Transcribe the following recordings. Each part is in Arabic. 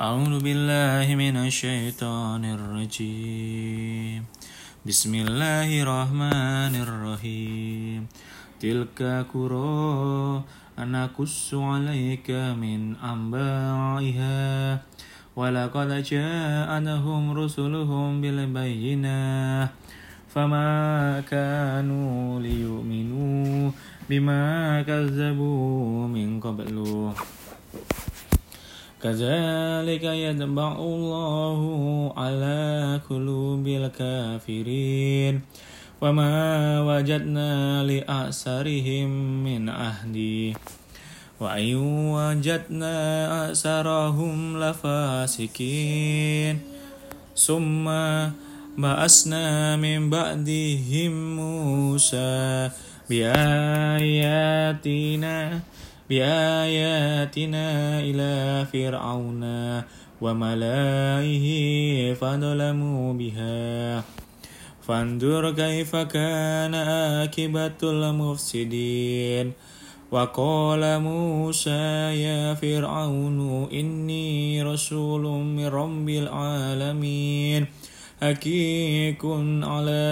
أعوذ بالله من الشيطان الرجيم. بسم الله الرحمن الرحيم. تلك قرى نقص عليك من أنبائها. ولقد جاءتهم رسلهم بالبينات. فما كانوا ليؤمنوا بما كذبوا من قبل. كذلك يتبع الله على قلوب الكافرين. وما وجدنا لأكثرهم من عهد وإن وجدنا أكثرهم لفاسقين. ثم بعثنا من بعدهم موسى بآياتنا بآياتنا إلى فرعون وملائه فظلموا بها. فانظر كيف كان عاقبة المفسدين. وقال موسى يا فرعون إني رسول من رب العالمين. حقيق على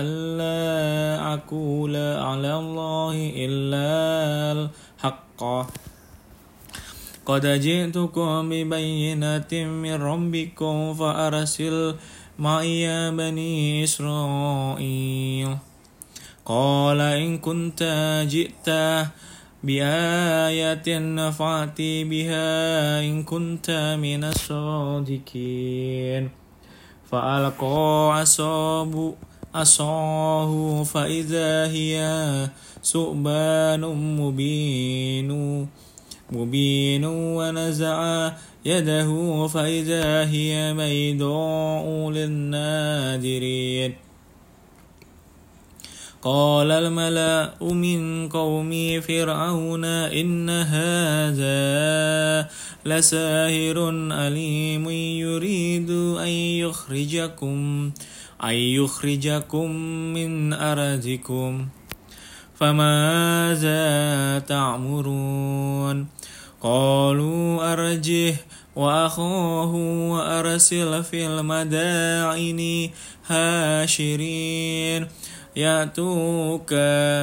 ألا أقول على الله إلا الحق. قد جئتكم ببينة من ربكم فأرسل معي بني إسرائيل. قال إن كنت جئت بآية فأتي بها إن كنت من الصادقين. فألقى عصاه عصاه فإذا هي ثعبان مبين مبين ونزع يده فإذا هي بيضاء للنادرين. قال الملأ من قوم فرعون إن هذا لساهر أليم يريد أن يخرجكم. أن يخرجكم من أرضكم فماذا تعمرون قالوا أرجه وأخاه وأرسل في المدائن هاشرين يأتوك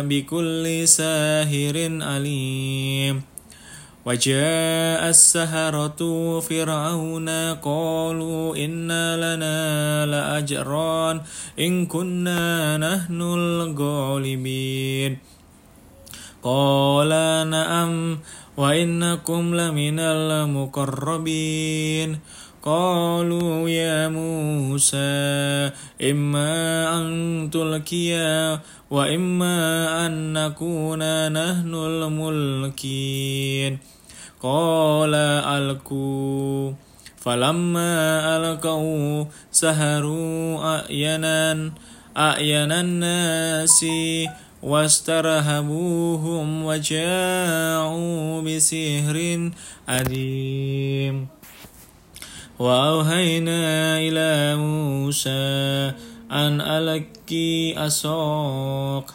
بكل ساهر أليم وجاء السهرة فرعون قالوا إن لنا لأجرا إن كنا نحن الغالبين قال نعم وإنكم لمن المقربين. قالوا يا موسى إما أن تلقي وإما أن نكون نحن الملكين قال ألقوا. فلما ألقوا سهروا أعينا أعين الناس واسترهبوهم وجاءوا بسحر عظيم وأوهينا إلى موسى أن ألقي أساق.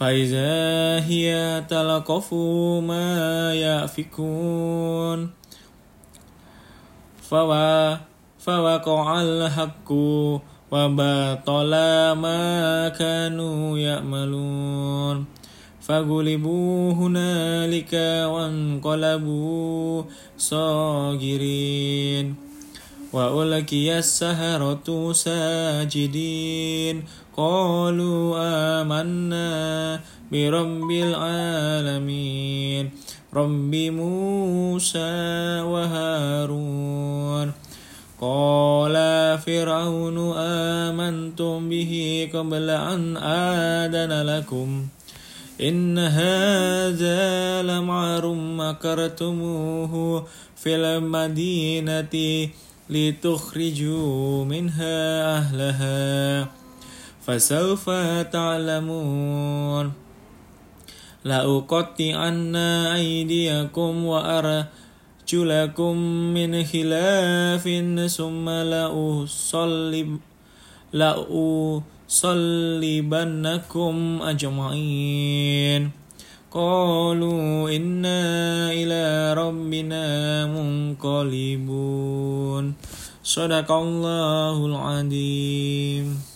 فإذا هي تلقف ما يأفكون فوقع الحق وبطل ما كانوا يأملون فغلبوا هنالك وانقلبوا صاغرين وألقي السهرة ساجدين قالوا آمنا برب العالمين رب موسى وهارون قال فرعون آمنتم به قبل أن آذن لكم إن هذا لمعر مكرتموه في المدينة لتخرجوا منها أهلها فسوف تعلمون. لأقطعن أيديكم وأرجلكم من خلاف ثم لأصلب لأصلبنكم أجمعين. قالوا إنا إلى ربنا منقلبون. صدق الله العظيم.